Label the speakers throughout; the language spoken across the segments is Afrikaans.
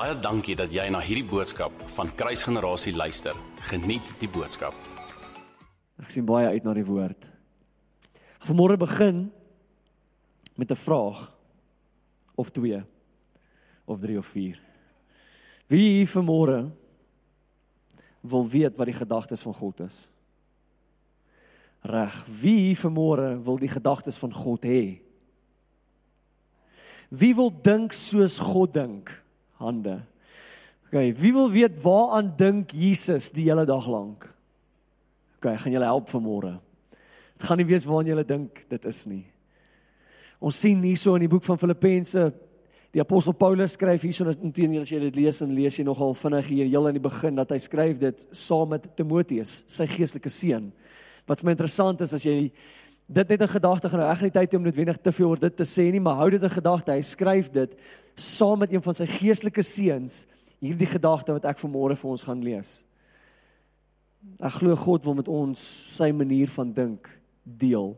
Speaker 1: Baie dankie dat jy na hierdie boodskap van Kruisgenerasie luister. Geniet die boodskap.
Speaker 2: Ek sien baie uit na die woord. Vanmôre begin met 'n vraag of twee of drie of vier. Wie hier vanmôre wil weet wat die gedagtes van God is? Reg. Wie hier vanmôre wil die gedagtes van God hê? Wie wil dink soos God dink? Hande. OK, wie wil weet waaraan dink Jesus die hele dag lank? OK, gaan julle help vanmôre. Dit gaan nie wees waaraan julle dink dit is nie. Ons sien hierso in die boek van Filippense die apostel Paulus skryf hierso intendeel as jy dit lees en lees jy nogal vinnig hier heel aan die begin dat hy skryf dit saam met Timoteus, sy geestelike seun. Wat vir my interessant is as jy dit net 'n gedagte gaan nou ek het nie tyd om noodwendig te veel oor dit te sê nie, maar hou dit 'n gedagte. Hy skryf dit saam met een van sy geestelike seuns hierdie gedagte wat ek vanmôre vir ons gaan lees. Ek glo God wil met ons sy manier van dink deel.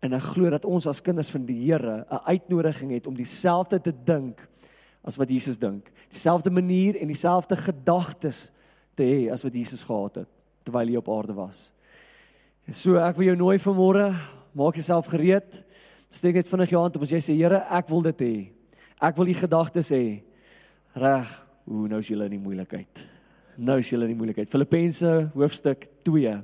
Speaker 2: En ek glo dat ons as kinders van die Here 'n uitnodiging het om dieselfde te dink as wat Jesus dink. Dieselfde manier en dieselfde gedagtes te hê as wat Jesus gehad het terwyl hy op aarde was. En so ek wil jou nooi vanmôre maak jouself gereed. Steek net vinnig jou hand op as jy sê Here, ek wil dit hê. Ek wil die gedagtes hê. Reg, hoe nou is julle in die moeilikheid? Nou is julle in die moeilikheid. Filippense hoofstuk 2.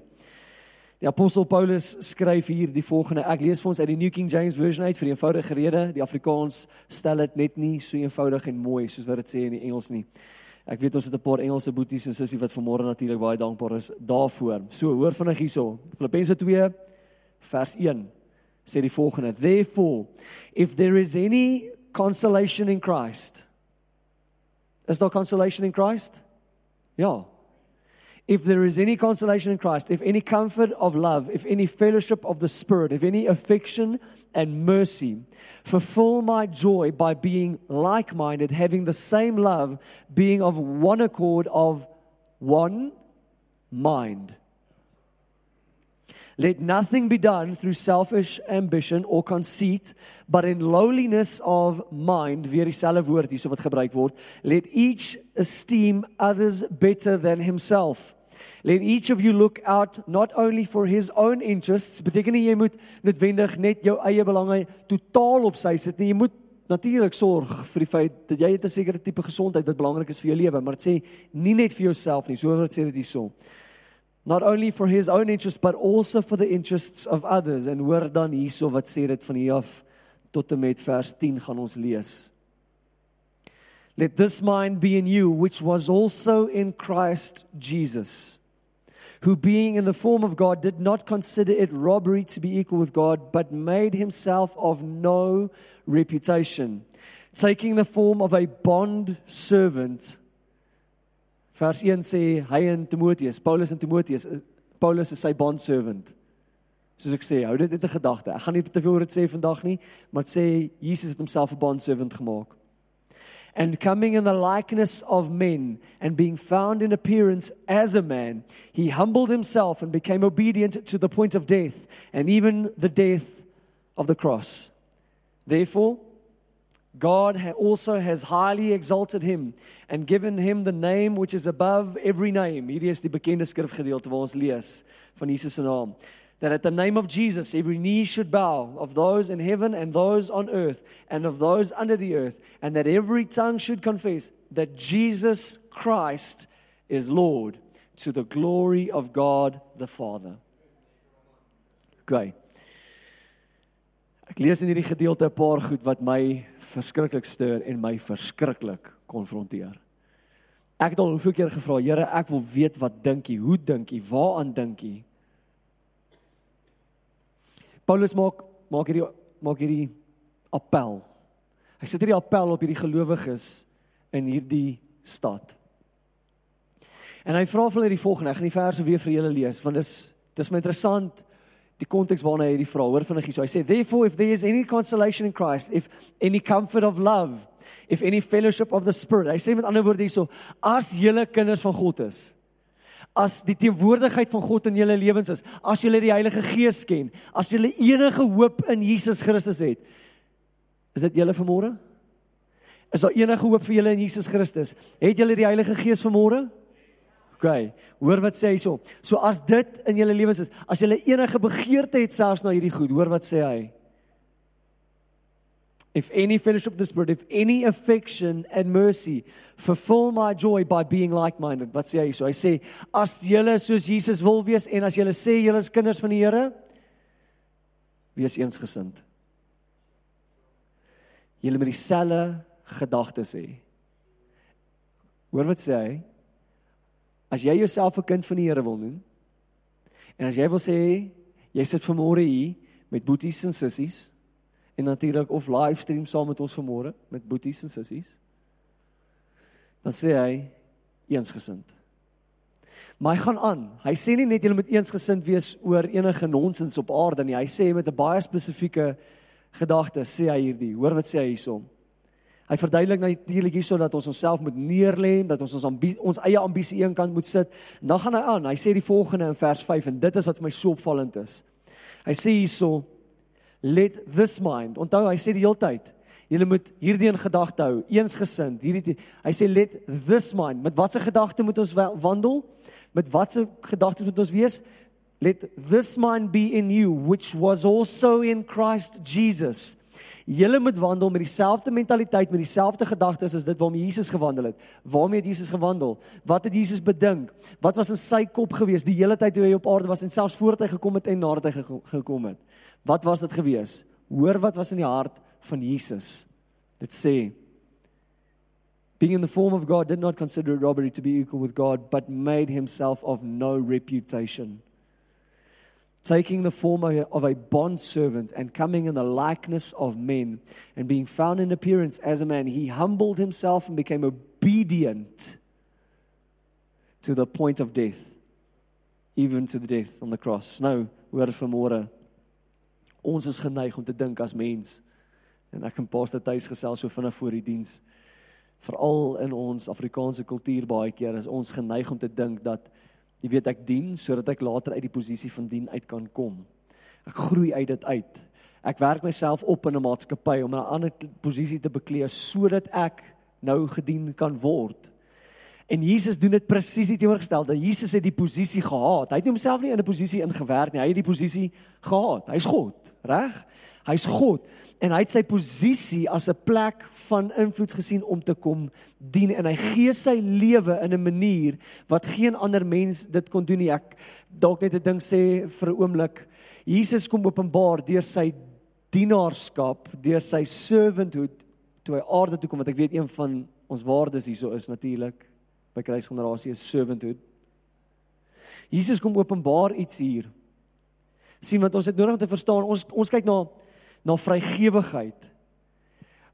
Speaker 2: Die apostel Paulus skryf hier die volgende. Ek lees vir ons uit die New King James Version uit vir 'n eenvoudige rede. Die Afrikaans stel dit net nie so eenvoudig en mooi soos wat dit sê in die Engels nie. Ek weet ons het 'n paar Engelse boeties en sissies wat vanmôre natuurlik baie dankbaar is daarvoor. So, hoor vinnig hierso. Filippense 2 vers 1 sê die volgende: Therefore, if there is any consolation in Christ. Is there consolation in Christ? Ja. If there is any consolation in Christ, if any comfort of love, if any fellowship of the Spirit, if any affection and mercy, fulfill my joy by being like minded, having the same love, being of one accord, of one mind. Let nothing be done through selfish ambition or conceit, but in lowliness of mind, weer dieselfde woord hierso wat gebruik word, let each esteem others better than himself. Let each of you look out not only for his own interests, beteken nie jy moet noodwendig net jou eie belange totaal op sy sit nie. Jy moet natuurlik sorg vir die feit dat jy 'n sekere tipe gesondheid wat belangrik is vir jou lewe, maar dit sê nie net vir jouself nie. So dit sê dit hierso not only for his own interests but also for the interests of others. En hoor dan hierso wat sê dit van hier af tot en met vers 10 gaan ons lees. Let this mind be in you which was also in Christ Jesus who being in the form of God did not consider it robbery to be equal with God but made himself of no reputation taking the form of a bond servant Vers 1 sê hy en Timoteus, Paulus en Timoteus, eh, Paulus is sy bondservant. Soos ek sê, hou dit net in gedagte. Ek gaan nie te veel oor dit sê vandag nie, maar sê Jesus het homself 'n bondservant gemaak. And coming in the likeness of men and being found in appearance as a man, he humbled himself and became obedient to the point of death, and even the death of the cross. Therefore, God also has highly exalted him and given him the name which is above every name. Hierdie is die bekende skrifgedeelte waar ons lees van Jesus se naam. That at the name of Jesus every knee should bow of those in heaven and those on earth and of those under the earth and that every tongue should confess that Jesus Christ is Lord to the glory of God the Father. Okay. Ek lees in hierdie gedeelte 'n paar goed wat my verskriklik stuur en my verskriklik konfronteer. Ek het al hoeveel keer gevra, Here, ek wil weet wat dink U? Hoe dink U? Waaraan dink U? Paulus maak maak hierdie maak hierdie appel. Hy sit hierdie appel op hierdie gelowiges in hierdie stad. En hy vra vir hulle die volgende, ek gaan die verse weer vir julle lees want dis dis my interessant die konteks waarna hy die vra hoor hier so hy sê therefore if there is any consolation in Christ if any comfort of love if any fellowship of the spirit hy sê met ander woorde hierso as julle kinders van God is as die teenwoordigheid van God in julle lewens is as julle die Heilige Gees ken as julle enige hoop in Jesus Christus het is dit julle vanmôre Is daar enige hoop vir julle in Jesus Christus? Het julle die Heilige Gees vanmôre? OK. Hoor wat sê hy so. As dit in julle lewens is, as julle enige begeerte het selfs na hierdie goed, hoor wat sê hy? If any fellowship of the Spirit, if any affection and mercy, fulfill my joy by being like-minded. Wat sê hy so? Hy sê as julle soos Jesus wil wees en as julle sê julle is kinders van die Here, wees eensgesind. Julle met dieselfde gedagtes hê. Hoor wat sê hy? As jy jouself 'n kind van die Here wil noem en as jy wil sê jy sit vanmôre hier met boeties en sissies en natuurlik of livestream saam met ons vanmôre met boeties en sissies dan sê hy eensgesind. Maar hy gaan aan. Hy sê nie net jy moet eensgesind wees oor enige nonsens op aarde nie. Hy sê met 'n baie spesifieke gedagte sê hy hierdie. Hoor wat sê hy hierson? Hy verduidelik natuurlik hierso dat ons onsself moet neerlê, dat ons ons ambisie, ons eie ambisie eenkant moet sit. En dan gaan hy aan. Hy sê die volgende in vers 5 en dit is wat vir my so opvallend is. Hy sê hierso let this mind. Onthou hy sê die hele tyd Julle moet hierdie in gedagte hou, eensgesind. Hierdie hy sê let this mind. Met watter gedagte moet ons wandel? Met watter gedagtes moet ons wees? Let this mind be in you which was also in Christ Jesus. Julle moet wandel met dieselfde mentaliteit, met dieselfde gedagtes as dit waarmee Jesus gewandel het. Waarmee het Jesus gewandel? Wat het Jesus bedink? Wat was in sy kop gewees die hele tyd toe hy op aarde was en selfs voordat hy gekom het en nadat hy gekom het? Wat was dit gewees? Hoor wat was in die hart van Jesus. Dit sê being in the form of God did not consider robbery to be equal with God but made himself of no reputation taking the form of a bond servant and coming in the likeness of men. And being found in appearance as a man he humbled himself and became obedient to the point of death even to the death on the cross. Nou hoor vanmôre ons is geneig om te dink as mens en ek en Pastor Tuis gesels so vinnig voor die diens veral in ons Afrikaanse kultuur baie keer is ons geneig om te dink dat Jy weet ek dien sodat ek later uit die posisie van dien uit kan kom. Ek groei uit dit uit. Ek werk myself op in 'n maatskappy om 'n ander posisie te beklee sodat ek nou gedien kan word. En Jesus doen dit presies die teenoorgestelde. Jesus het die posisie gehad. Hy het homself nie in 'n posisie ingewerk nie. Hy het die posisie gehad. Hy's God, reg? Hy's God en hy het sy posisie as 'n plek van invloed gesien om te kom dien en hy gee sy lewe in 'n manier wat geen ander mens dit kon doen nie. Ek dalk net 'n ding sê vir 'n oomblik. Jesus kom openbaar deur sy dienaarskap, deur sy servanthood toe hy aarde toe kom wat ek weet een van ons waardes hierso is natuurlik by kruisgenerasie is servanthood. Jesus kom openbaar iets hier. sien wat ons het nodig om te verstaan. Ons ons kyk na na vrygewigheid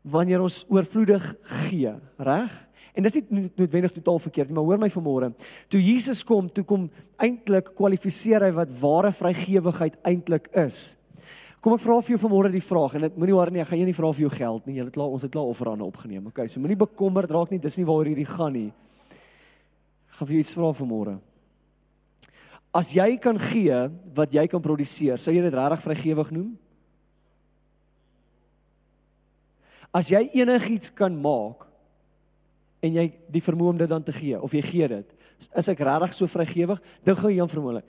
Speaker 2: wanneer ons oorvloedig gee, reg? En dis nie noodwendig totaal verkeerd nie, maar hoor my vanmôre. Toe Jesus kom, toe kom eintlik kwalifiseer hy wat ware vrygewigheid eintlik is. Kom ek vra vir jou vanmôre die vraag en dit moenie worry nie, ek gaan jou nie vra vir jou geld nie. Jy het klaar ons het klaar offerande opgeneem. Okay, so moenie bekommerd raak nie, dis nie waaroor hierdie gaan nie. Ek gaan vir jou iets vra vanmôre. As jy kan gee wat jy kan produseer, sou jy dit regtig vrygewig noem? As jy enigiets kan maak en jy die vermoë om dit dan te gee of jy gee dit, is ek regtig so vrygewig? Dink gou Jan vermoë.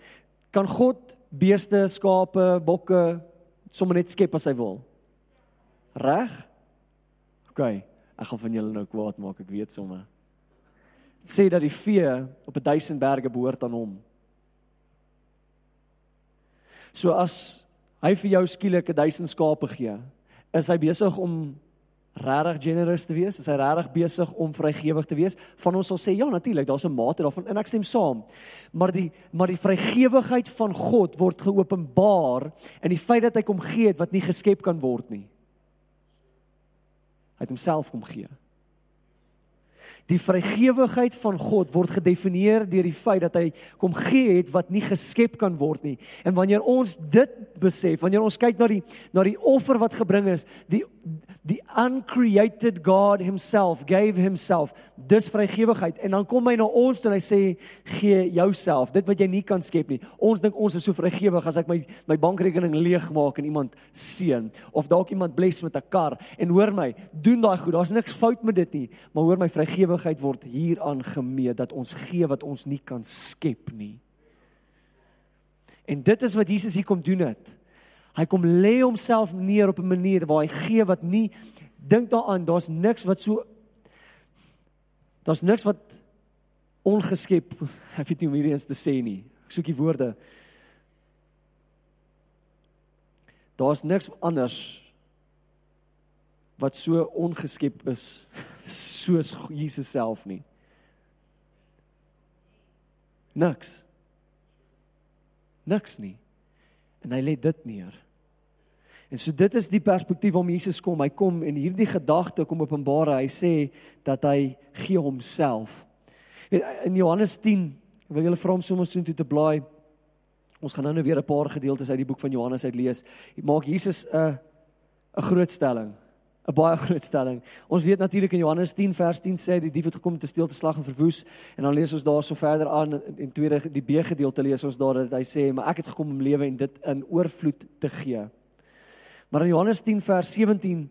Speaker 2: Kan God beeste, skape, bokke sommer net skep as hy wil? Reg? OK, ek gaan van julle nou kwaad maak, ek weet sommer. Dit sê dat die vee op 'n duisend berge behoort aan hom. So as hy vir jou skielik 'n duisend skape gee, is hy besig om regtig generous te wees, is hy regtig besig om vrygewig te wees? Van ons sal sê ja, natuurlik, daar's 'n mate daarvan en ek stem saam. Maar die maar die vrygewigheid van God word geopenbaar in die feit dat hy kom gee het wat nie geskep kan word nie. Hy het homself kom gee. Die vrygewigheid van God word gedefinieer deur die feit dat hy kom gee het wat nie geskep kan word nie. En wanneer ons dit besef, wanneer ons kyk na die na die offer wat gebring is, die die uncreated God himself gave himself dis vrygewigheid. En dan kom hy na ons en hy sê gee jouself dit wat jy nie kan skep nie. Ons dink ons is so vrygewig as ek my my bankrekening leeg maak en iemand seën of dalk iemand bless met 'n kar. En hoor my doen daai goed. Daar's niks fout met dit nie maar hoor my vrygewigheid word hieraan gemeet dat ons gee wat ons nie kan skep nie en dit is wat Jesus hier kom doen het Hy kom lê homself neer op 'n manier waar hy gee wat nie dink daaraan, daar's niks wat so daar's niks wat ongeskep, ek weet nie hoe hierdie eens te sê nie. Ek soek die woorde. Daar's niks anders wat so ongeskep is soos Jesus self nie. Niks. Niks nie en hy lê dit neer. En so dit is die perspektief om Jesus kom. Hy kom en hierdie gedagte kom openbaar. Hy sê dat hy gee homself. In Johannes 10 wil julle vra om sommer so toe te blaai. Ons gaan nou nou weer 'n paar gedeeltes uit die boek van Johannes uit lees. Maak Jesus 'n 'n groot stelling. 'n baie groot stelling. Ons weet natuurlik in Johannes 10 vers 10 sê die dief het gekom te steel, te slag en verwoes en dan lees ons daar so verder aan in tweede die B gedeelte lees ons daar dat hy sê maar ek het gekom om lewe en dit in oorvloed te gee. Maar in Johannes 10 vers 17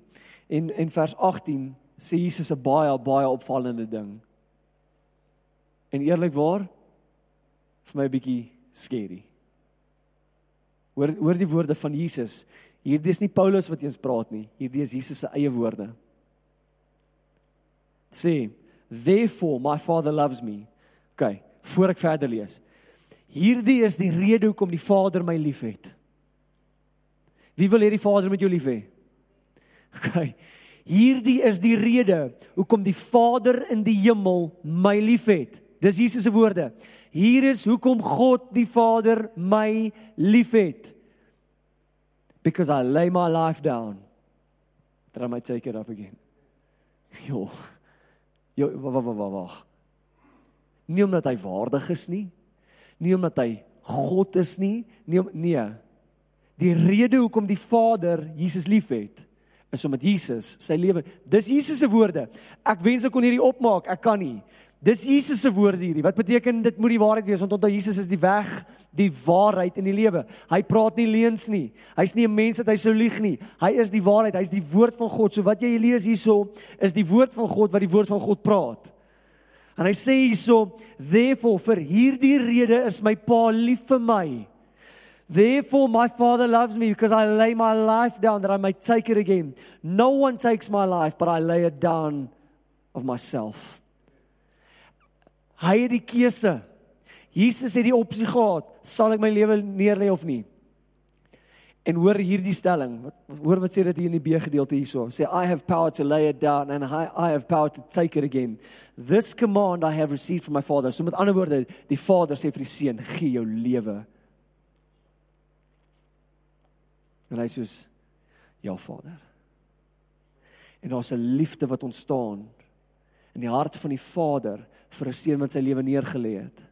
Speaker 2: en en vers 18 sê Jesus 'n baie baie opvallende ding. En eerlikwaar vir my 'n bietjie skerry. Hoor hoor die woorde van Jesus. Hierdie is nie Paulus wat eens praat nie. Hierdie is Jesus se eie woorde. Sê, therefore my father loves me. OK, voor ek verder lees. Hierdie is die rede hoekom die Vader my liefhet. Wie wil hê die Vader moet jou lief hê? OK. Hierdie is die rede hoekom die Vader in die hemel my liefhet. Dis Jesus se woorde. Hier is hoekom God die Vader my liefhet because I lay my life down that I might take it up again. Jo. Jo, wag wag wag wag. Nie omdat hy waardig is nie. Nie omdat hy God is nie. Nie om nee. Die rede hoekom die Vader Jesus liefhet is omdat Jesus sy lewe. Dis Jesus se woorde. Ek wens ek kon hierdie opmaak. Ek kan nie. Dis Jesus se woorde hierdie. Wat beteken dit moet die waarheid wees want onthou Jesus is die weg, die waarheid en die lewe. Hy praat nie leuns nie. Hy's nie 'n mens wat hy sou lieg nie. Hy is die waarheid. Hy's die woord van God. So wat jy lees hierso is die woord van God wat die woord van God praat. En hy sê hierso, therefore vir hierdie rede is my Pa lief vir my. Therefore my father loves me because I lay my life down that I may take it again. No one takes my life but I lay it down of myself. Hy het die keuse. Jesus het die opsie gehad, sal ek my lewe neerlê of nie? En hoor hierdie stelling. Hoor wat sê dit hier in die B gedeelte hierso. Sê I have power to lay it down and I I have power to take it again. This command I have received from my father. So met ander woorde, die Vader sê vir die seun, gee jou lewe. En hy sê ja Vader. En daar's 'n liefde wat ontstaan in die hart van die Vader vir 'n seun wat sy lewe neergelê het.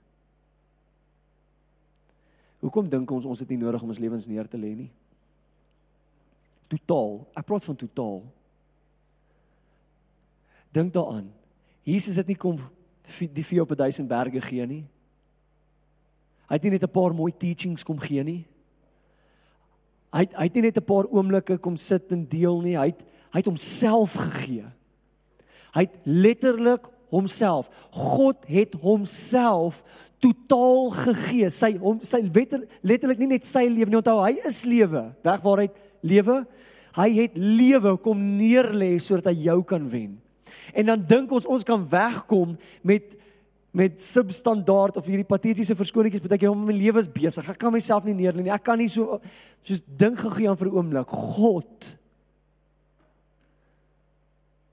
Speaker 2: Hoekom dink ons ons het nie nodig om ons lewens neer te lê nie? Totaal. Ek praat van totaal. Dink daaraan. Jesus het nie kom die vir op 'n duisend berge gee nie. Hy het nie net 'n paar mooi teachings kom gee nie. Hy het, hy het nie net 'n paar oomblikke kom sit en deel nie. Hy het hy het homself gegee. Hy het letterlik homself. God het homself totaal gegee. Sy hom sy letterlik nie net sy lewe nie, onthou hy is lewe. Weg waaruit lewe? Hy het lewe kom neerlê sodat hy jou kan wen. En dan dink ons ons kan wegkom met met substandaard of hierdie patetiese verskoningetjies wat ek hom my lewe is besig. Ek kan myself nie neerlê nie. Ek kan nie so soos dink gegee aan vir 'n oomblik. God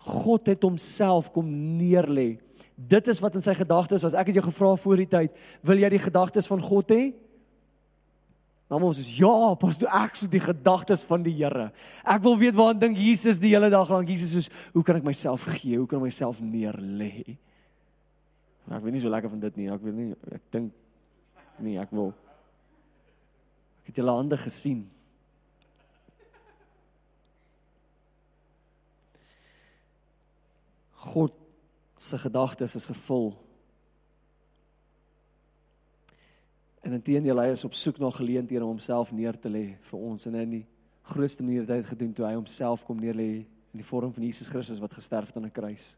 Speaker 2: God het homself kom neerlê. Dit is wat in sy gedagtes was. Ek het jou gevra voor die tyd, wil jy die gedagtes van God hê? Nou ons is ja, pas toe ek so die gedagtes van die Here. Ek wil weet waaraan dink Jesus die hele dag lank. Jesus is hoe kan ek myself gee? Hoe kan ek myself neerlê? Ek weet nie so lekker van dit nie. Ek weet nie ek dink nee, ek wil. Ek het julle hande gesien. God se gedagtes is gevul. En intedeel hy is op soek na geleenthede om homself neer te lê vir ons en in die grootste manier het hy dit gedoen toe hy homself kom neer lê in die vorm van Jesus Christus wat gesterf het aan 'n kruis.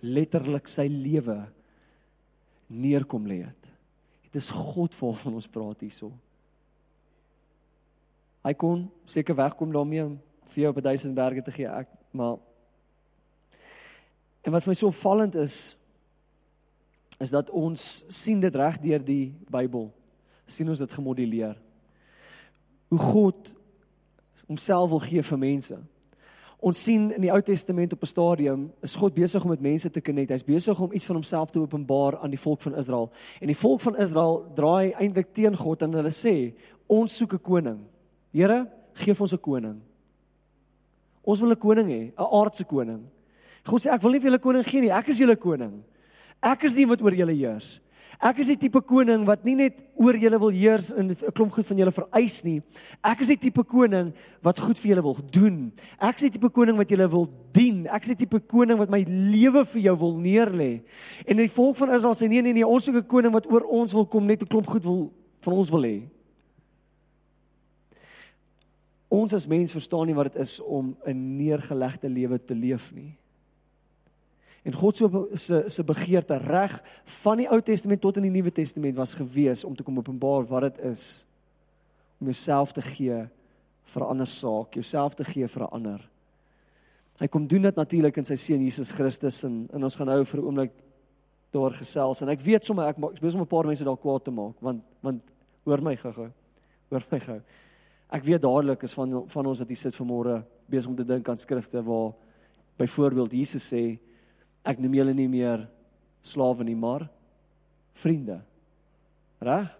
Speaker 2: Letterlik sy lewe neerkom lê het. Dit is God waarvan ons praat hierso. Hy kon seker wegkom daarmee om vir jou op 1000 berge te gee ek maar En wat vir my so opvallend is is dat ons sien dit reg deur die Bybel. sien ons dit gemodelleer. Hoe God homself wil gee vir mense. Ons sien in die Ou Testament op 'n stadium is God besig om met mense te connect. Hy's besig om iets van homself te openbaar aan die volk van Israel. En die volk van Israel draai eintlik teen God en hulle sê, "Ons soek 'n koning. Here, gee vir ons 'n koning. Ons wil 'n koning hê, 'n aardse koning." God sê ek wil nie vir julle koning gee nie, ek is julle koning. Ek is nie wat oor julle heers. Ek is die tipe koning wat nie net oor julle wil heers en 'n klomp goed van julle vereis nie. Ek is die tipe koning wat goed vir julle wil doen. Ek is die tipe koning wat julle wil dien. Ek is die tipe koning wat my lewe vir jou wil neerlê. En die volk van Israel sê nee nee nee, ons soek 'n koning wat oor ons wil kom net 'n klomp goed wil van ons wil hê. Ons as mens verstaan nie wat dit is om 'n neergelegde lewe te leef nie. En God se se begeerte reg van die Ou Testament tot in die Nuwe Testament was gewees om te kom openbaar wat dit is om jouself te gee vir 'n ander saak, jouself te gee vir 'n ander. Hy kom doen dit natuurlik in sy seun Jesus Christus en en ons gaan nou vir 'n oomblik daar gesels en ek weet sommer ek ek besig om 'n paar mense daar kwaad te maak want want hoor my gou-gou. Hoor my gou. Ek weet dadelik is van van ons wat hier sit vanmôre besig om te dink aan skrifte waar byvoorbeeld Jesus sê ek noem julle nie meer slawe nie, maar vriende. Reg?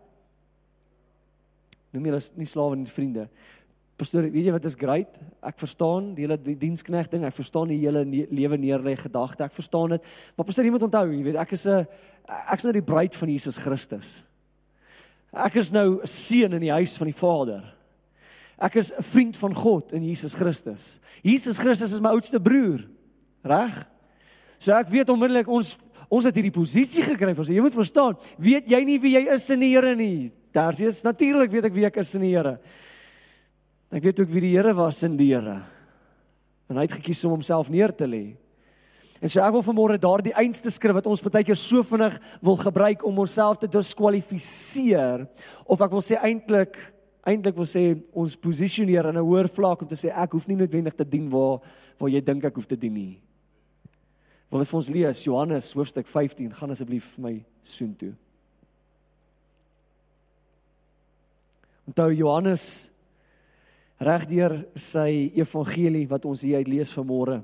Speaker 2: Noem julle nie slawe nie, vriende. Pastoor, weet jy wat is great? Ek verstaan die hele die diensknegt ding, ek verstaan die hele ne lewe neerlê gedagte, ek verstaan dit. Maar pastoor, jy moet onthou, jy weet, ek is 'n ek's nou die bruid van Jesus Christus. Ek is nou 'n seun in die huis van die Vader. Ek is 'n vriend van God in Jesus Christus. Jesus Christus is my oudste broer. Reg? So ek weet onmiddellik ons ons het hierdie posisie gekry. Ons jy moet verstaan, weet jy nie wie jy is in die Here nie. Tersius, natuurlik weet ek wie ek is in die Here. Ek weet ook wie die Here was in die Here. En hy het gekies om homself neer te lê. En so ek wil vanmôre daardie einste skrif wat ons baie keer so vinnig wil gebruik om onsself te diskwalifiseer of ek wil sê eintlik eintlik wil sê ons posisioneer in 'n hoër vlak om te sê ek hoef nie noodwendig te dien waar waar jy dink ek hoef te dien nie wil dit vir ons lees Johannes hoofstuk 15 gaan asseblief vir my soontoe. Onthou Johannes regdeur sy evangelie wat ons hier uit lees vanmôre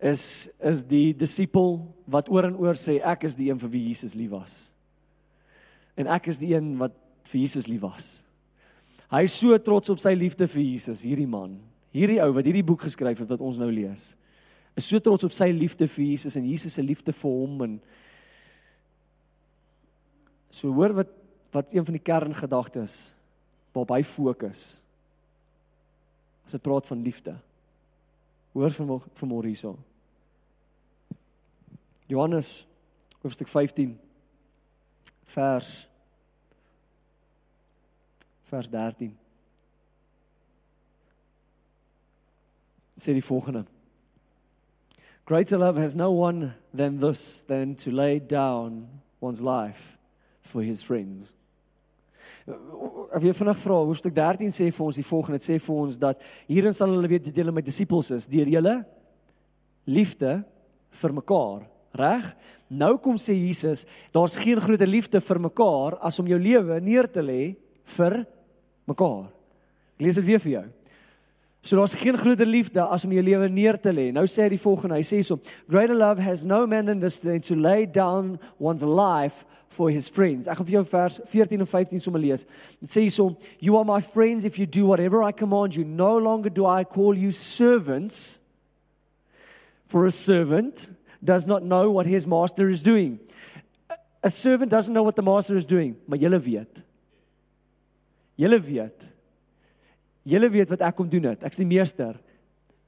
Speaker 2: is is die disipel wat oor en oor sê ek is die een vir wie Jesus lief was. En ek is die een wat vir Jesus lief was. Hy is so trots op sy liefde vir Jesus, hierdie man. Hierdie ou wat hierdie boek geskryf het wat ons nou lees is so trots op sy liefde vir Jesus en Jesus se liefde vir hom en so hoor wat wat een van die kerngedagtes waarop hy fokus as dit praat van liefde. Hoor van vanmôre hierso. Johannes hoofstuk 15 vers vers 13 sê die volgende Greater love has no one than this than to lay down one's life for his friends. Ek wil vanaand vra, hoofstuk 13 sê vir ons die volgende, dit sê vir ons dat hierin sal hulle weet dat julle my disippels is deur julle liefde vir mekaar, reg? Nou kom sê Jesus, daar's geen groter liefde vir mekaar as om jou lewe neer te lê vir mekaar. Ek lees dit weer vir jou. So daar's geen groter liefde as om jou lewe neer te lê. Nou sê hy die volgende, hy sê so, greater love has no man than this than to lay down one's life for his friends. Ek gaan vir jou vers 14 en 15 sommer lees. Dit sê so, you are my friends if you do whatever I command you. No longer do I call you servants for a servant does not know what his master is doing. A servant doesn't know what the master is doing, maar julle weet. Julle weet. Julle weet wat ek kom doen het. Ek's die meester.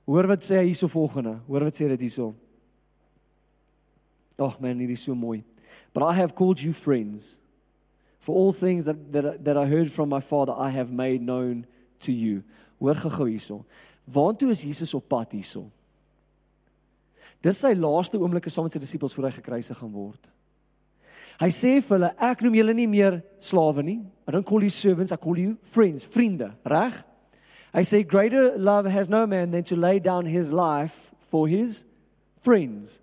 Speaker 2: Hoor wat sê hy hierso volgende. Hoor wat sê dit hierso. Oh man, dit is so mooi. But I have called you friends. For all things that that that I heard from my father I have made known to you. Hoor gou hierso. Waartoe is Jesus op pad hierso? Dis sy laaste oomblikke saam met sy disippels voor hy gekruisig gaan word. Hy sê vir hulle, ek noem julle nie meer slawe nie. I don't call you servants, I call you friends, vriende, reg? Hy sê greater love has no man than to lay down his life for his friends.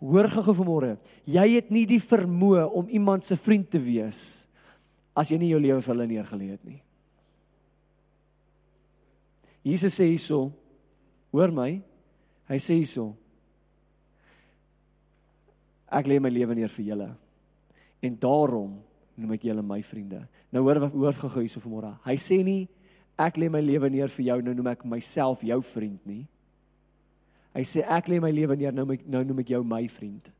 Speaker 2: Hoor gou vanmôre, jy het nie die vermoë om iemand se vriend te wees as jy nie jou lewe vir hulle neergelê het nie. Jesus sê hierso, hoor my, hy sê hierso, ek lê my lewe neer vir julle. En daarom noem ek julle my vriende. Nou hoor hoor gou hierso vanmôre. Hy sê nie ek lê my lewe neer vir jou nou noem ek myself jou vriend nie. Hy sê ek lê my lewe neer nou my, nou noem ek jou my vriend.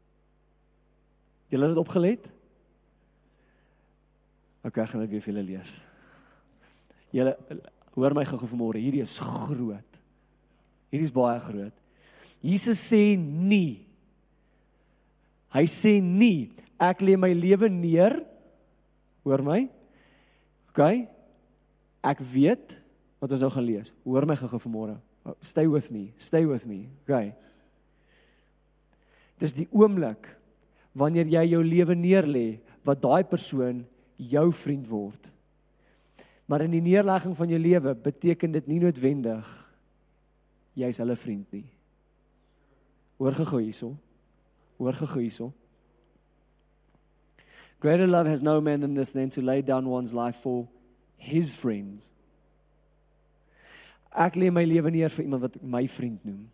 Speaker 2: Julle het dit opgelet? OK, ek gaan dit weer vir julle lees. Julle hoor my gou vanmôre. Hierdie is groot. Hierdie is baie groot. Jesus sê nie Hy sê nie ek lê my lewe neer hoor my OK ek weet wat ons nou gaan lees. Hoor my gou-gou vanmôre. Stay with me stay with me OK dis die oomblik wanneer jy jou lewe neerlê wat daai persoon jou vriend word. Maar in die neerlegging van jou lewe beteken dit nie noodwendig jy's hulle vriend nie. Hoor gou-gou hierso. Hoor gou hierso. Greater love has no man than this than to lay down one's life for his friends. Ek lê my lewe neer vir iemand wat my vriend noem.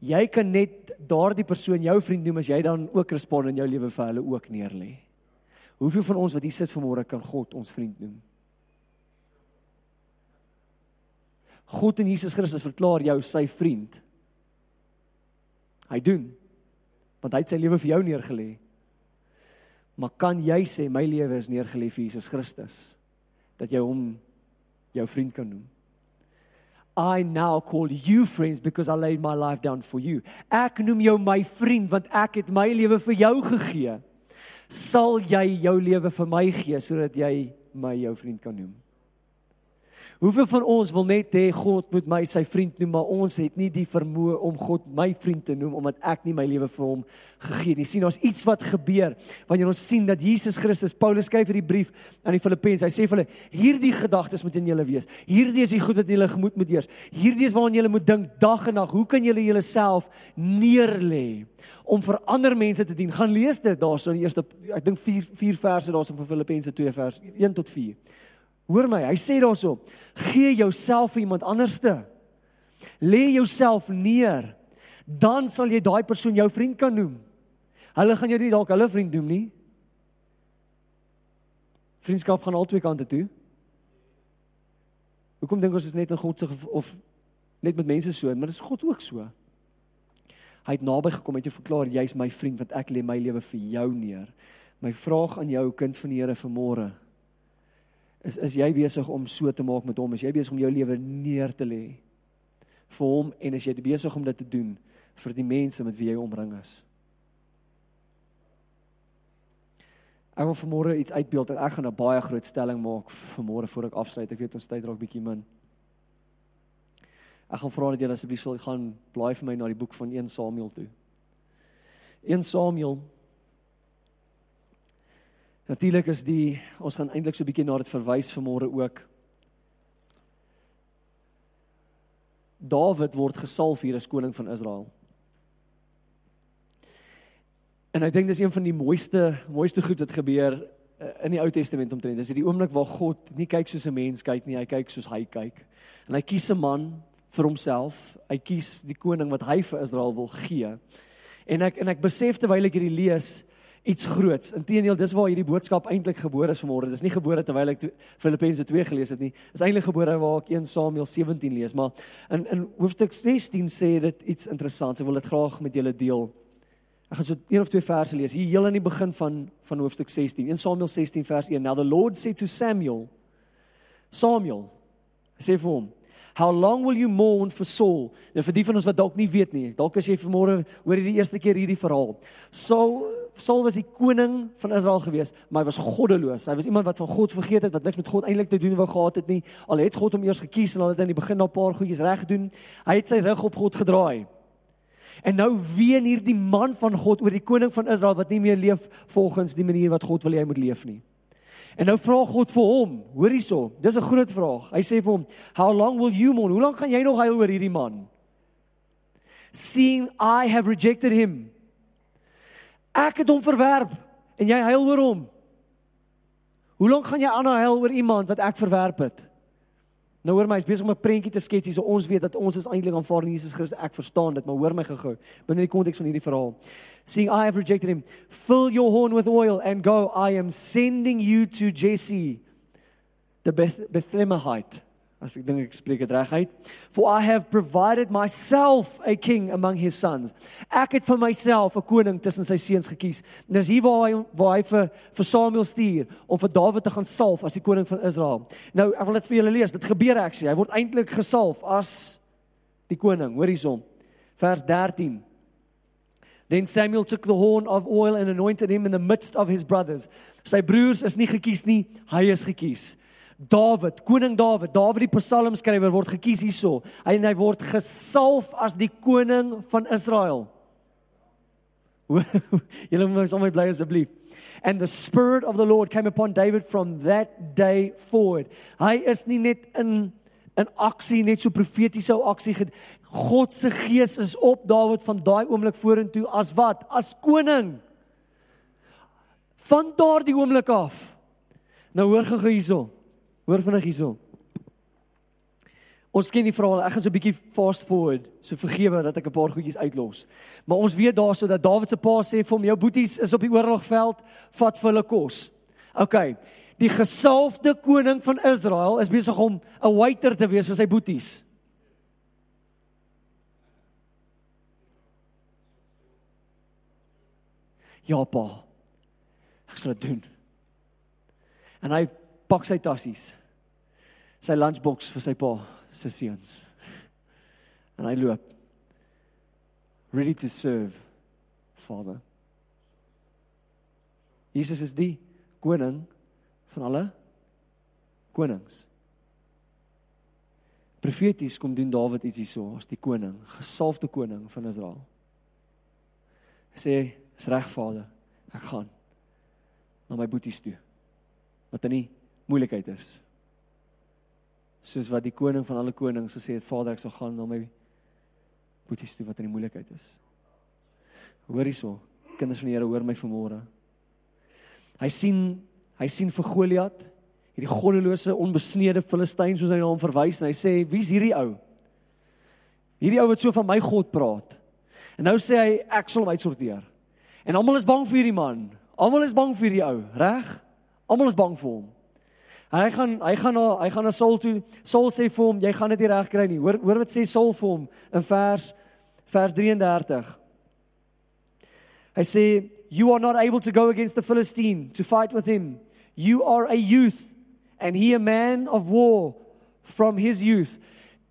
Speaker 2: Jy kan net daardie persoon jou vriend noem as jy dan ook respond in jou lewe vir hulle ook neer lê. Hoeveel van ons wat hier sit vanmôre kan God ons vriend noem? God en Jesus Christus verklaar jou sy vriend. Hy doen want hy het sy lewe vir jou neergelê. Maar kan jy sê my lewe is neergelê vir Jesus Christus dat jy hom jou vriend kan noem? I now call you friends because I laid my life down for you. Ek noem jou my vriend want ek het my lewe vir jou gegee. Sal jy jou lewe vir my gee sodat jy my jou vriend kan noem? Hoeveel van ons wil net hê God moet my sy vriend noem, maar ons het nie die vermoë om God my vriend te noem omdat ek nie my lewe vir hom gegee nie. Sien, ons iets wat gebeur wanneer ons sien dat Jesus Christus, Paulus skryf hierdie brief aan die Filippense. Hy sê vir hulle, hierdie gedagtes moet in julle wees. Hierdie is die goed wat in julle gemoed moet heers. Hierdie is waaraan julle moet dink dag en nag. Hoe kan julle julleself neerlê om vir ander mense te dien? Gaan lees dit daarso in die eerste ek dink 4 4 verse daarso van Filippense 2 vers 1 tot 4. Hoor my, hy sê daarso: "Gee jouself vir iemand anderste. Lê jouself neer, dan sal jy daai persoon jou vriend kan noem. Hulle gaan jou nie dalk hulle vriend noem nie. Vriendskap gaan albei kante toe. Hoekom dink ons is net in God se of net met mense so, maar dis God ook so. Hy het naby gekom en jy verklaar jy's my vriend want ek lê my lewe vir jou neer. My vraag aan jou kind van die Here vanmôre is is jy besig om so te maak met hom? Is jy besig om jou lewe neer te lê vir hom en is jy besig om dit te doen vir die mense met wie jy omring is? Ek wil vanmôre iets uitbeeld en ek gaan 'n baie groot stelling maak vanmôre voor ek afsluit. Ek weet ons tyd raak bietjie min. Ek gaan vra dat julle asseblief sal gaan blaai vir my na die boek van 1 Samuel toe. 1 Samuel Natuurlik is die ons gaan eintlik so 'n bietjie na dit verwys vanmôre ook. Dawid word gesalf hier as koning van Israel. En ek dink dis een van die mooiste mooiste goed wat gebeur eh, in die Ou Testament omtrent. Dis hierdie oomblik waar God nie kyk soos 'n mens kyk nie, hy kyk soos hy kyk. En hy kies 'n man vir homself. Hy kies die koning wat hy vir Israel wil gee. En ek en ek besef terwyl ek hierdie lees, iets groots. Inteendeel, dis waar hierdie boodskap eintlik gebore is vanmôre. Dis nie gebore terwyl ek Filippense 2 gelees het nie. Dis eintlik gebore waar ek 1 Samuel 17 lees, maar in in hoofstuk 16 sê dit iets interessants. Ek wil dit graag met julle deel. Ek gaan so een of twee verse lees hier heel aan die begin van van hoofstuk 16. 1 Samuel 16 vers 1. Now the Lord said to Samuel, Samuel, sê vir hom, How long will you mourn for Saul? Nou vir die van ons wat dalk nie weet nie, dalk as jy vanmôre hoor hierdie eerste keer hierdie verhaal. Saul Saul was die koning van Israel gewees, maar hy was goddeloos. Hy was iemand wat van God vergeet het, wat niks met God eintlik te doen wou gehad het nie. Al het God hom eers gekies en al het hy in die begin al 'n paar goedjies reg gedoen, hy het sy rug op God gedraai. En nou ween hierdie man van God oor die koning van Israel wat nie meer leef volgens die manier wat God wil hê hy moet leef nie. En nou vra God vir hom, hoor hierso, dis 'n groot vraag. Hy sê vir hom, "How long will you mourn? Hoe lank gaan jy nog huil oor hierdie man? Seeing I have rejected him. Ek het hom verwerp en jy huil oor hom. Hoe lank gaan jy aanhou huil oor iemand wat ek verwerp het?" Nou hoor my, ek is besig om 'n prentjie te skets hier so ons weet dat ons is eintlik aanvaar in Jesus Christus. Ek verstaan dit, maar hoor my gou-gou binne die konteks van hierdie verhaal. Seeing I have rejected him, fill your horn with oil and go. I am sending you to Jesse the Beth Bethlehemite as ek dink ek spreek dit reg uit. For I have provided myself a king among his sons. Ek het vir myself 'n koning tussen sy seuns gekies. En dis hier waar hy waar hy vir vir Samuel stuur om vir Dawid te gaan salf as die koning van Israel. Nou, ek wil dit vir julle lees. Dit gebeur actually. Hy word eintlik gesalf as die koning. Hoor hierson. Vers 13. Then Samuel took the horn of oil and anointed him in the midst of his brothers. Sy broers is nie gekies nie, hy is gekies. Dawid, koning Dawid, Dawid die psalmskrywer word gekies hierso. Hy en hy word gesalf as die koning van Israel. Julle moet sommer bly asseblief. And the spirit of the Lord came upon David from that day forward. Hy is nie net in in aksie net so profetiese aksie. God se gees is op Dawid van daai oomblik vorentoe as wat? As koning. Van daardie oomblik af. Nou hoor gou hierso. Hoor vinnig hierso. Ons ken die verhaal. Ek gaan so 'n bietjie fast forward. So vergewe dat ek 'n paar goedjies uitlos. Maar ons weet daarso dat Dawid se pa sê vir hom: "Jou boeties is op die oorlogveld, vat vir hulle kos." OK. Die gesalfde koning van Israel is besig om 'n waiter te wees vir sy boeties. Ja pa. Ek sal dit doen. En hy pak sy tassies sy lunchbox vir sy pa se seuns. En hy loop ready to serve Father. Jesus is die koning van alle konings. Profeties kom doen Dawid iets hierso as die koning, gesalfde koning van Israel. Hy sê, "Is reg, Vader, ek gaan na my boeties toe." Wat in die moeilikheid is soos wat die koning van alle konings gesê het Vader ek sal gaan na my boeties toe wat in die moeilikheid is. Hoor hierso, kinders van die Here hoor my vanmôre. Hy sien hy sien vir Goliat, hierdie goddelose onbesnede Filistyn soos hy na hom verwys en hy sê wie's hierdie ou? Hierdie ou wat so van my God praat. En nou sê hy ek sal hom uitsorteer. En almal is bang vir hierdie man. Almal is bang vir hierdie ou, reg? Almal is bang vir hom. Hy gaan hy gaan na hy gaan na Saul toe. Saul sê vir hom, jy gaan dit nie reg kry nie. Hoor hoor wat sê Saul vir hom in vers vers 33. Hy sê, "You are not able to go against the Philistine to fight with him. You are a youth and he a man of war from his youth."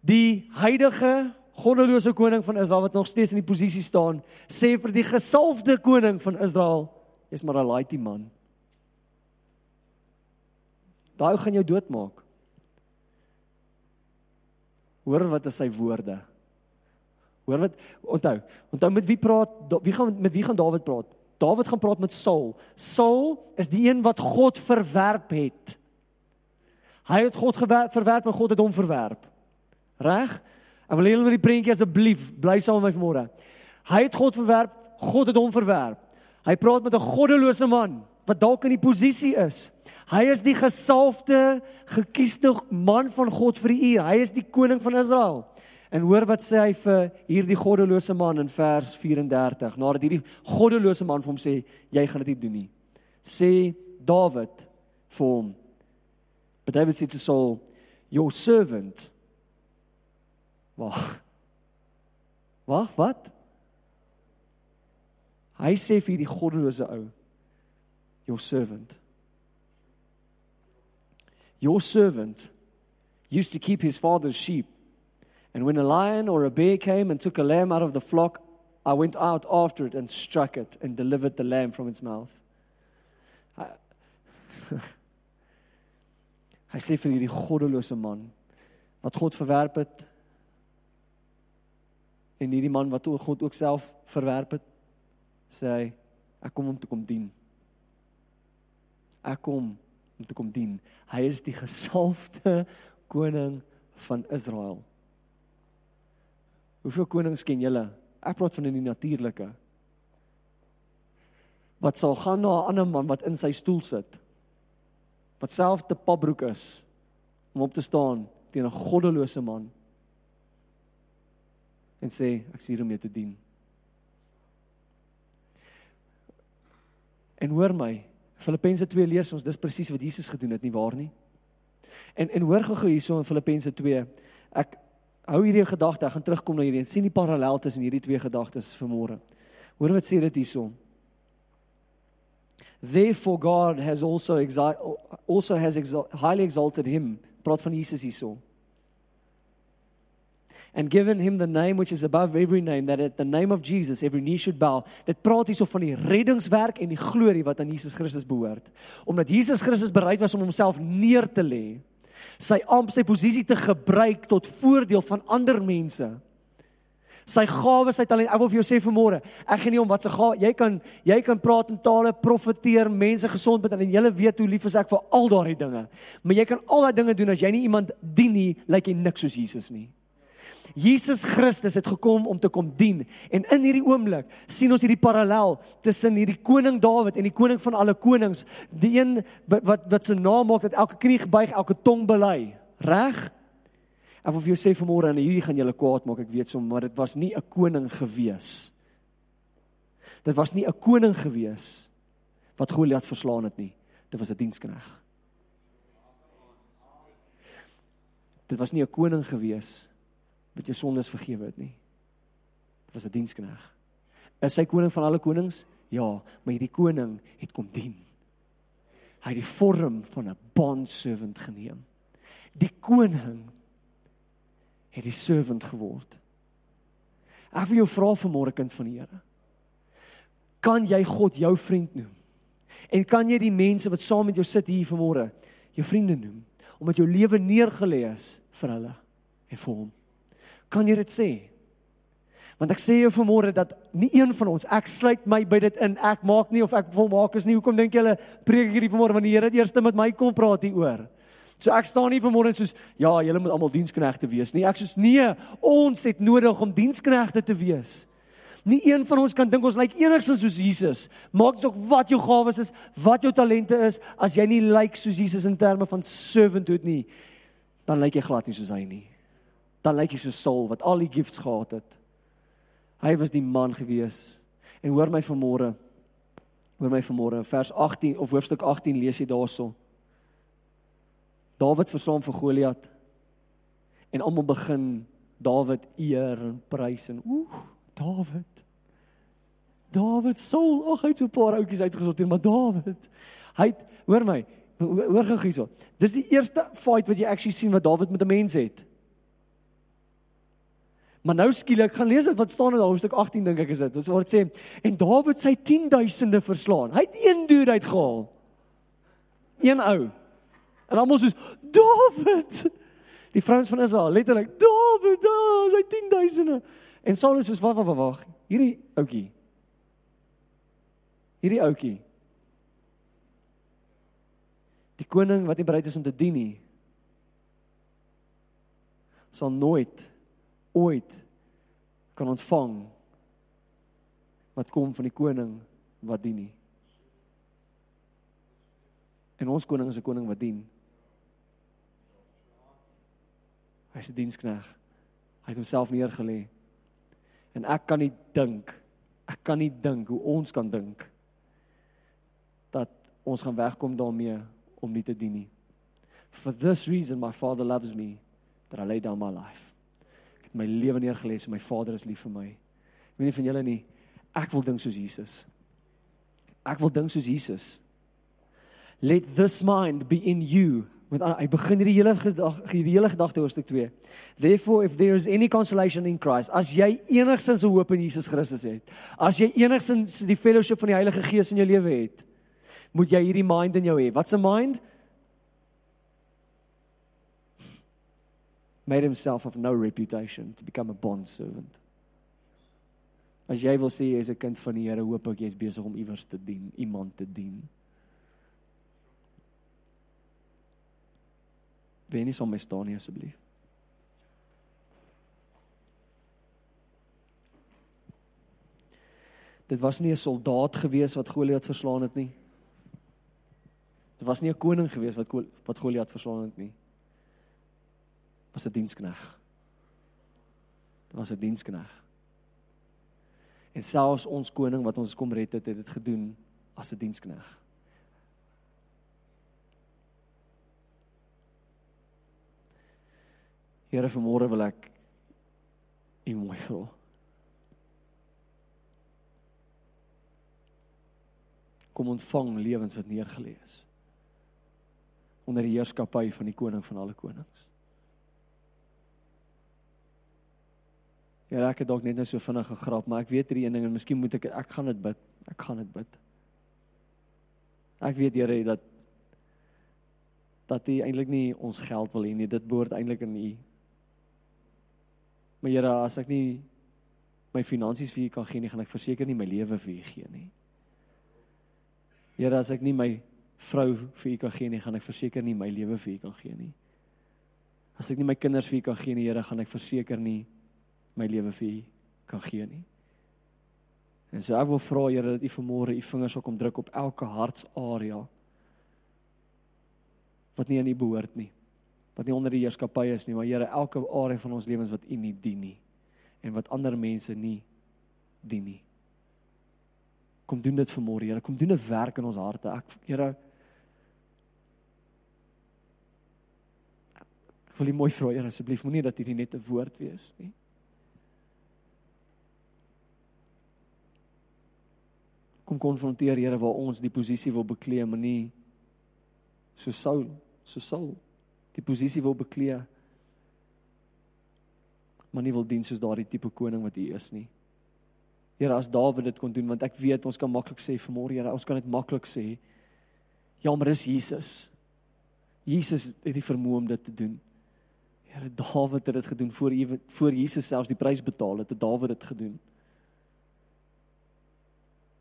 Speaker 2: Die heidige goddelose koning van Israel wat nog steeds in die posisie staan, sê vir die gesalfde koning van Israel, "Jy's maar 'n laaitie man." Daai ou gaan jou doodmaak. Hoor wat is sy woorde? Hoor wat onthou. Onthou met wie praat wie gaan met wie gaan Dawid praat? Dawid gaan praat met Saul. Saul is die een wat God verwerp het. Hy het God verwerp en God het hom verwerp. Reg? Ek wil julle oor die prentjie asseblief bly saam met my vanmôre. Hy het God verwerp, God het hom verwerp. Hy praat met 'n goddelose man wat dalk in die posisie is Hy is die gesalfde, gekiesde man van God vir die uur. Hy is die koning van Israel. En hoor wat sê hy vir hierdie goddelose man in vers 34. Nadat hierdie goddelose man vir hom sê, jy gaan dit nie doen nie. Sê Dawid vir hom. But David said to Saul, your servant. Wag. Wag, wat? Hy sê vir hierdie goddelose ou, your servant. Your servant used to keep his father's sheep. And when a lion or a bear came and took a lamb out of the flock, I went out after it and struck it and delivered the lamb from its mouth. Hy, hy sê vir hierdie goddelose man wat God verwerp het en hierdie man wat God ook self verwerp het, sê hy ek kom om te kom dien. Ek kom om te kom dien. Hy is die gesalfde koning van Israel. Hoeveel konings ken julle? Ek praat van in die natuurlike. Wat sal gaan na 'n ander man wat in sy stoel sit? Wat self te pabroek is om op te staan teen 'n goddelose man en sê ek is hier om jou te dien. En hoor my, Filippense 2 lees ons dis presies wat Jesus gedoen het, nie waar nie? En en hoor gou hierso in Filippense 2. Ek hou hierdie gedagte, ek gaan terugkom na hierdie. sien die parallel tussen hierdie twee gedagtes vanmôre. Hoor wat sê dit hierso. Therefore God has also exalted also has exalt, highly exalted him. Praat van Jesus hierso. And given him the name which is above every name that at the name of Jesus every knee should bow. Dit praat hierso van die reddingswerk en die glorie wat aan Jesus Christus behoort. Omdat Jesus Christus bereid was om homself neer te lê sy amp sy posisie te gebruik tot voordeel van ander mense. Sy gawes, sy talent. Ek wil vir jou sê vanmôre, ek gee nie om wat se gawe jy kan jy kan praat in tale, profeteer, mense gesond met en jy weet hoe lief is ek vir al daardie dinge. Maar jy kan al daai dinge doen as jy nie iemand dien nie, lyk like jy niks soos Jesus nie. Jesus Christus het gekom om te kom dien. En in hierdie oomblik sien ons hierdie parallel tussen hierdie koning Dawid en die koning van alle konings. Die een wat wat se naam maak dat elke knie gebuig elke tong bely. Reg? En of jy sê vanmôre en hierdie gaan julle kwaad maak ek weet sommer maar dit was nie 'n koning gewees. Dit was nie 'n koning gewees wat Goliat verslaan het nie. Dit was 'n dienskneg. Dit was nie 'n koning gewees wat jou sondes vergewe het nie. Dit was 'n dienskneg. Is hy koning van alle konings? Ja, maar hierdie koning het kom dien. Hy het die vorm van 'n bond servant geneem. Die koning het die servant geword. Ek wil jou vra vanmôre kind van die Here. Kan jy God jou vriend noem? En kan jy die mense wat saam met jou sit hier vanmôre jou vriende noem omdat jou lewe neergelê is vir hulle en vir hom? Kan jy dit sê? Want ek sê jou vanmôre dat nie een van ons, ek sluit my by dit in. Ek maak nie of ek wil maak is nie. Hoekom dink julle preek hierdie vanmôre want die Here het eers met my kom praat hieroor? So ek staan nie vanmôre soos ja, julle moet almal diensknegte wees nie. Ek sê nee, ons het nodig om diensknegte te wees. Nie een van ons kan dink ons lyk enigsins soos Jesus. Maak dit ook wat jou gawes is, wat jou talente is, as jy nie lyk soos Jesus in terme van servanthood nie, dan lyk jy glad nie soos hy nie dan lyk hy so Saul wat al die gifts gehad het. Hy was die man gewees. En hoor my vanmôre. Hoor my vanmôre vers 18 of hoofstuk 18 lees jy daarso. Dawid versaam vir Goliat. En almal begin Dawid eer en prys en ooh, Dawid. Dawid Saul, ag hy het so 'n paar ouetjies uitgesorteer, maar Dawid. Hy het, hoor my, hoor gou hierso. Dis die eerste fight wat jy actually sien wat Dawid met 'n mens het. Maar nou skielik gaan lees dit wat staan in hoofstuk 18 dink ek is dit. Sê wat sê en Dawid sy 10000de verslaan. Hy het een duur uitgehaal. Een ou. En almal soos Dawid. Die vrouens van Israel letterlik Dawid, oh, sy 10000de. En Saul is soos wag wag wag. Hierdie ouetjie. Hierdie ouetjie. Die koning wat nie bereid is om te dien nie sal nooit ooit kan ontvang wat kom van die koning wat dien nie. En ons koning is 'n koning wat dien. Hy's 'n dienskneg. Hy het homself neergelê. En ek kan nie dink, ek kan nie dink hoe ons kan dink dat ons gaan wegkom daarmee om nie te dien nie. For this reason my father loves me that I lay down my life het my lewe neergelê en my Vader is lief vir my. Ek weet nie van julle nie. Ek wil dink soos Jesus. Ek wil dink soos Jesus. Let this mind be in you. Met hy begin hierdie hele gedagte die hele gedagte hoofstuk 2. Therefore if there is any consolation in Christ, as jy enigsins 'n hoop in Jesus Christus het, as jy enigsins die fellowship van die Heilige Gees in jou lewe het, moet jy hierdie mind in jou hê. Wat's 'n mind? Made himself of no reputation to become a bond servant. As jy wil sê jy is 'n kind van die Here, hoop ek jy is besig om iewers te dien, iemand te dien. Wie nie som my staan nie asseblief. Dit was nie 'n soldaat gewees wat Goliat verslaan het nie. Dit was nie 'n koning gewees wat wat Goliat verslaan het nie. Was 'n dienskneg. Dit was 'n dienskneg. En selfs ons koning wat ons kom red het, het dit gedoen as 'n dienskneg. Here vanmôre wil ek U mooi vra. Kom ontvang lewens wat neergelê is onder die heerskappy van die koning van alle konings. Ja, ek het dalk net nou so vinnig gegrap, maar ek weet hierdie een ding en miskien moet ek ek gaan dit bid. Ek gaan dit bid. Ek weet Here dat dat U eintlik nie ons geld wil hê nie. Dit behoort eintlik aan U Maar Here, as ek nie my finansies vir U kan gee nie, gaan ek verseker nie my lewe vir U gee nie. Here, as ek nie my vrou vir U kan gee nie, gaan ek verseker nie my lewe vir U kan gee nie. As ek nie my kinders vir U kan gee nie, Here, gaan ek verseker nie my lewe vir U kan gee nie. En so ek wil vra Here dat U vanmôre U vingers ook om druk op elke hartsarea wat nie aan U behoort nie wat nie onder die heerskappy is nie, maar Here, elke area van ons lewens wat U nie dien nie en wat ander mense nie dien nie. Kom doen dit vanmôre, Here. Kom doen 'n werk in ons harte. Ek Here Ek wil U mooi vra, Here, asseblief moenie dat hierdie net 'n woord wees nie. Kom konfronteer Here waar ons die posisie wil bekleë, maar nie so Saul, so Saul die posisie wil beklee maar nie wil dien soos daardie tipe koning wat hy is nie. Here, as Dawid dit kon doen want ek weet ons kan maklik sê vanmôre Here, ons kan dit maklik sê. Ja, maar dis Jesus. Jesus het die vermoë om dit te doen. Here, Dawid het dit gedoen voor voor Jesus selfs die prys betaal het, het Dawid dit gedoen.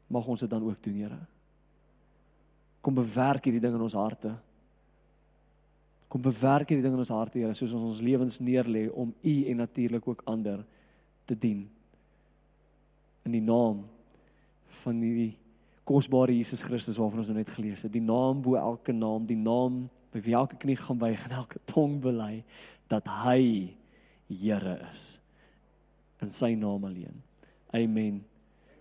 Speaker 2: Mag ons dit dan ook doen, Here. Kom bewerk hierdie ding in ons harte. Kom bewerk hierdie ding in ons harte, Here, soos ons ons lewens neerlê om U en natuurlik ook ander te dien. In die naam van hierdie kosbare Jesus Christus waarvan ons nou net gelees het, die naam bo elke naam, die naam by wie elke knie gaan buig en elke tong bely dat hy Here is. In sy naam alleen. Amen.